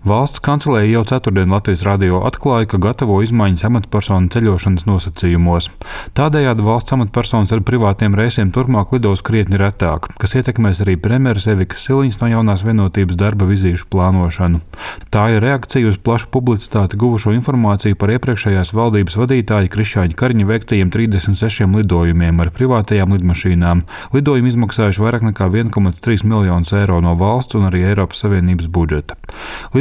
Valsts kancelēja jau ceturtdien Latvijas radio atklāja, ka gatavo izmaiņas amatpersonu ceļošanas nosacījumos. Tādējādi valsts amatpersonas ar privātiem reisiem turpmāk lidos krietni retāk, kas ietekmēs arī premjeras Evikas Siliņas no jaunās vienotības darba vizīšu plānošanu. Tā ir reakcija uz plašu publicitāti guvušo informāciju par iepriekšējās valdības vadītāja Krišāņa Kariņa veiktajiem 36 lidojumiem ar privātajām lidmašīnām. Lidojumi izmaksājuši vairāk nekā 1,3 miljonus eiro no valsts un arī Eiropas Savienības budžeta.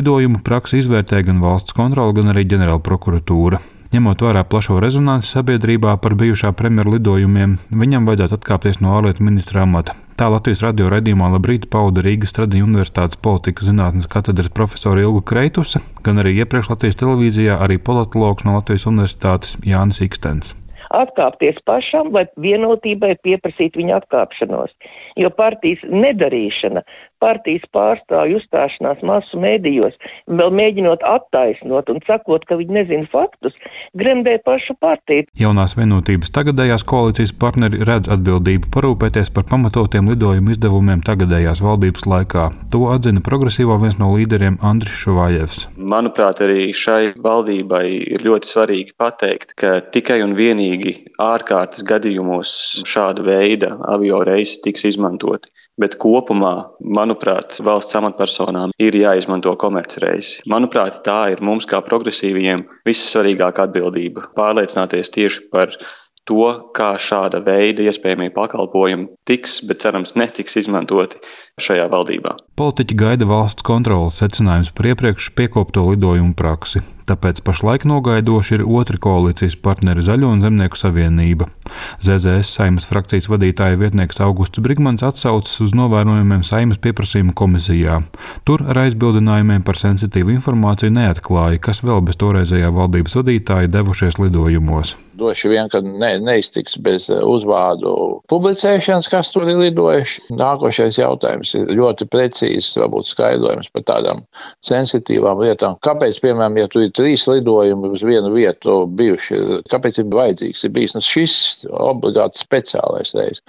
Lidojumu praksi izvērtē gan valsts kontrole, gan arī ģenerāla prokuratūra. Ņemot vērā plašo rezonanci sabiedrībā par bijušā premjera lidojumiem, viņam vajadzētu atkāpties no ārlietu ministra amata. Tā Latvijas radio raidījumā Labrīt pauda Rīgas Tradiņu Universitātes politikas zinātnes katedras profesora Ilga Kreitusa, gan arī iepriekš Latvijas televīzijā arī politologs no Latvijas Universitātes Jānis Ikstens atkāpties pašam vai vienotībai pieprasīt viņa atkāpšanos. Jo partijas nedarīšana, partijas pārstāvju uzstāšanās masu mēdījos, vēl mēģinot attaisnot un sakot, ka viņi nezina faktus, gremdē pašu partiju. Jaunās vienotības tagadējās koalīcijas partneri redz atbildību parūpēties par pamatotiem lidojumu izdevumiem tagadējās valdības laikā. To atzina progresīvo viens no līderiem Andris Šuvājevs. Manuprāt, arī šai valdībai ir ļoti svarīgi pateikt, ka tikai un vienīgi vienīgi ārkārtas gadījumos šāda veida avio reisi tiks izmantoti. Bet kopumā, manuprāt, valsts amatpersonām ir jāizmanto komercreisi. Manuprāt, tā ir mums, kā progresīviem, vissvarīgākā atbildība. Pārliecināties tieši par to, kā šāda veida iespējamie pakalpojumi tiks, bet cerams netiks izmantoti šajā valdībā. Politiķi gaida valsts kontrolas secinājumus par iepriekš piekopto lidojumu praksi. Tāpēc pašlaik nogaidoši ir otri koalīcijas partneri Zaļo un Zemnieku savienība. ZZS saimas frakcijas vadītāja vietnieks Augusts Brigmans atsaucas uz novērojumiem saimas pieprasījuma komisijā. Tur ar aizbildinājumiem par sensitīvu informāciju neatklāja, kas vēl bez toreizējā valdības vadītāja devušies lidojumos. Droši vien, ka ne, neiztiks bez uzvārdu publicēšanas, kas tur ir lidojuši. Nākošais jautājums ir ļoti precīzs, varbūt skaidrojums par tādām sensitīvām lietām. Kāpēc, piemēram, ja tu ir trīs lidojumi uz vienu vietu bijuši. Kāpēc ir vajadzīgs? Ir bijis nu, šis obligāti speciālais reizes.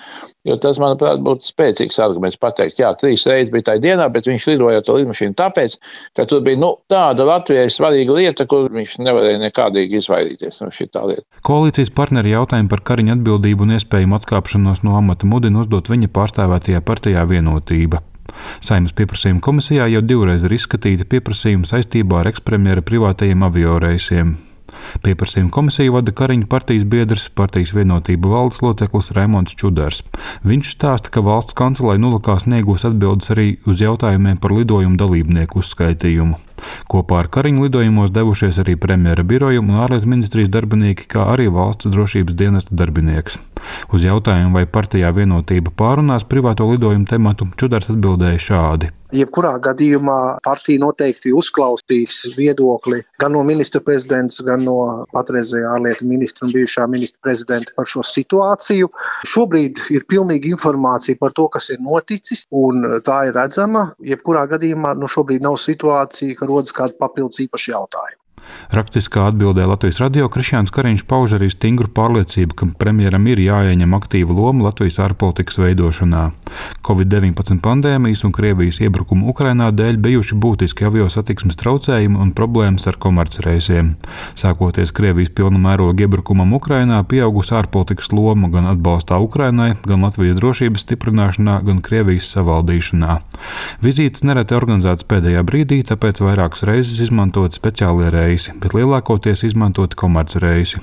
Jo tas, manuprāt, būtu spēcīgs arguments pateikt, jā, trīs reizes bija tajā dienā, bet viņš lidoja ar to lidmašīnu tāpēc, ka tur bija nu, tāda Latvijai svarīga lieta, kur viņš nevarēja nekādīgi izvairīties no šī tā lieta. Koalīcijas partneri jautājumu par Kariņa atbildību un iespējamu atkāpšanos no amata mudina uzdot viņa pārstāvētajā partijā vienotība. Saimnes pieprasījuma komisijā jau divreiz ir izskatīti pieprasījumi saistībā ar ekspremjera privātajiem avio reisiem. Pieprasījuma komisiju vada Kariņa partijas biedrs, partijas vienotība valdes loceklis Raimons Čudars. Viņš stāsta, ka valsts kancelē nulakās negūs atbildes arī uz jautājumiem par lidojumu dalībnieku uzskaitījumu. Kopā ar Kariņu lidojumos devušies arī premjera biroja un ārlietu ministrijas darbinieki, kā arī valsts drošības dienesta darbinieks. Uz jautājumu, vai partijā vienotība pārunās privāto lidojumu tematu, Čudars atbildēja šādi. Jebkurā gadījumā partija noteikti uzklausīs viedokli gan no ministra prezidents, gan no patreizējā ārlietu ministra un bijušā ministra prezidenta par šo situāciju. Šobrīd ir pilnīga informācija par to, kas ir noticis, un tā ir redzama. Jebkurā gadījumā nu, šobrīd nav situācija, ka rodas kādi papildus īpaši jautājumi. Rakstiskā atbildē Latvijas radio Krišjāns Kariņš pauž arī stingru pārliecību, ka premjeram ir jāieņem aktīva loma Latvijas ārpolitikas veidošanā. Covid-19 pandēmijas un Krievijas iebrukuma Ukrainā dēļ bijuši būtiski avio satiksmes traucējumi un problēmas ar komercreisiem. Sākoties Krievijas pilna mēroga iebrukumam Ukrainā, pieaugusi ārpolitikas loma gan atbalstā Ukrainai, gan Latvijas drošības stiprināšanā, gan Krievijas savaldīšanā. Vizītes nereti organizētas pēdējā brīdī, tāpēc vairākas reizes izmantot speciālie reisi bet lielākoties izmantoti komercreisi.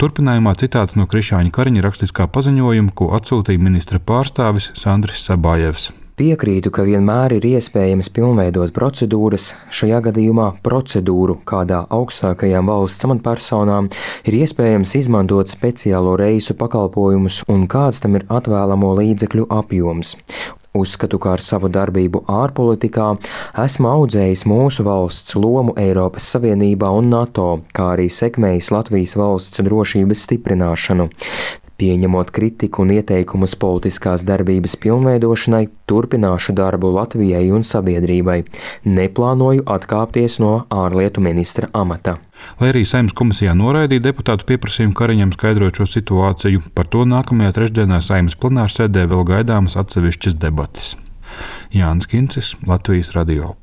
Turpinājumā citāts no Krišāņa Kariņa rakstiskā paziņojuma, ko atsūtīja ministra pārstāvis Sandris Sabājevs. Piekrītu, ka vienmēr ir iespējams pilnveidot procedūras, šajā gadījumā procedūru, kādā augstākajām valsts amatpersonām ir iespējams izmantot speciālo reisu pakalpojumus un kāds tam ir atvēlamo līdzekļu apjoms. Uzskatu, ka ar savu darbību ārpolitikā esmu audzējis mūsu valsts lomu Eiropas Savienībā un NATO, kā arī sekmējis Latvijas valsts drošības stiprināšanu. Pieņemot kritiku un ieteikumus politiskās darbības pilnveidošanai, turpināšu darbu Latvijai un sabiedrībai. Neplānoju atkāpties no ārlietu ministra amata. Lai arī saimnes komisijā noraidīja deputātu pieprasījumu Kariņam skaidrot šo situāciju, par to nākamajā trešdienā saimnes plenārsēdē vēl gaidāmas atsevišķas debatas. Jānis Kincis, Latvijas Radio.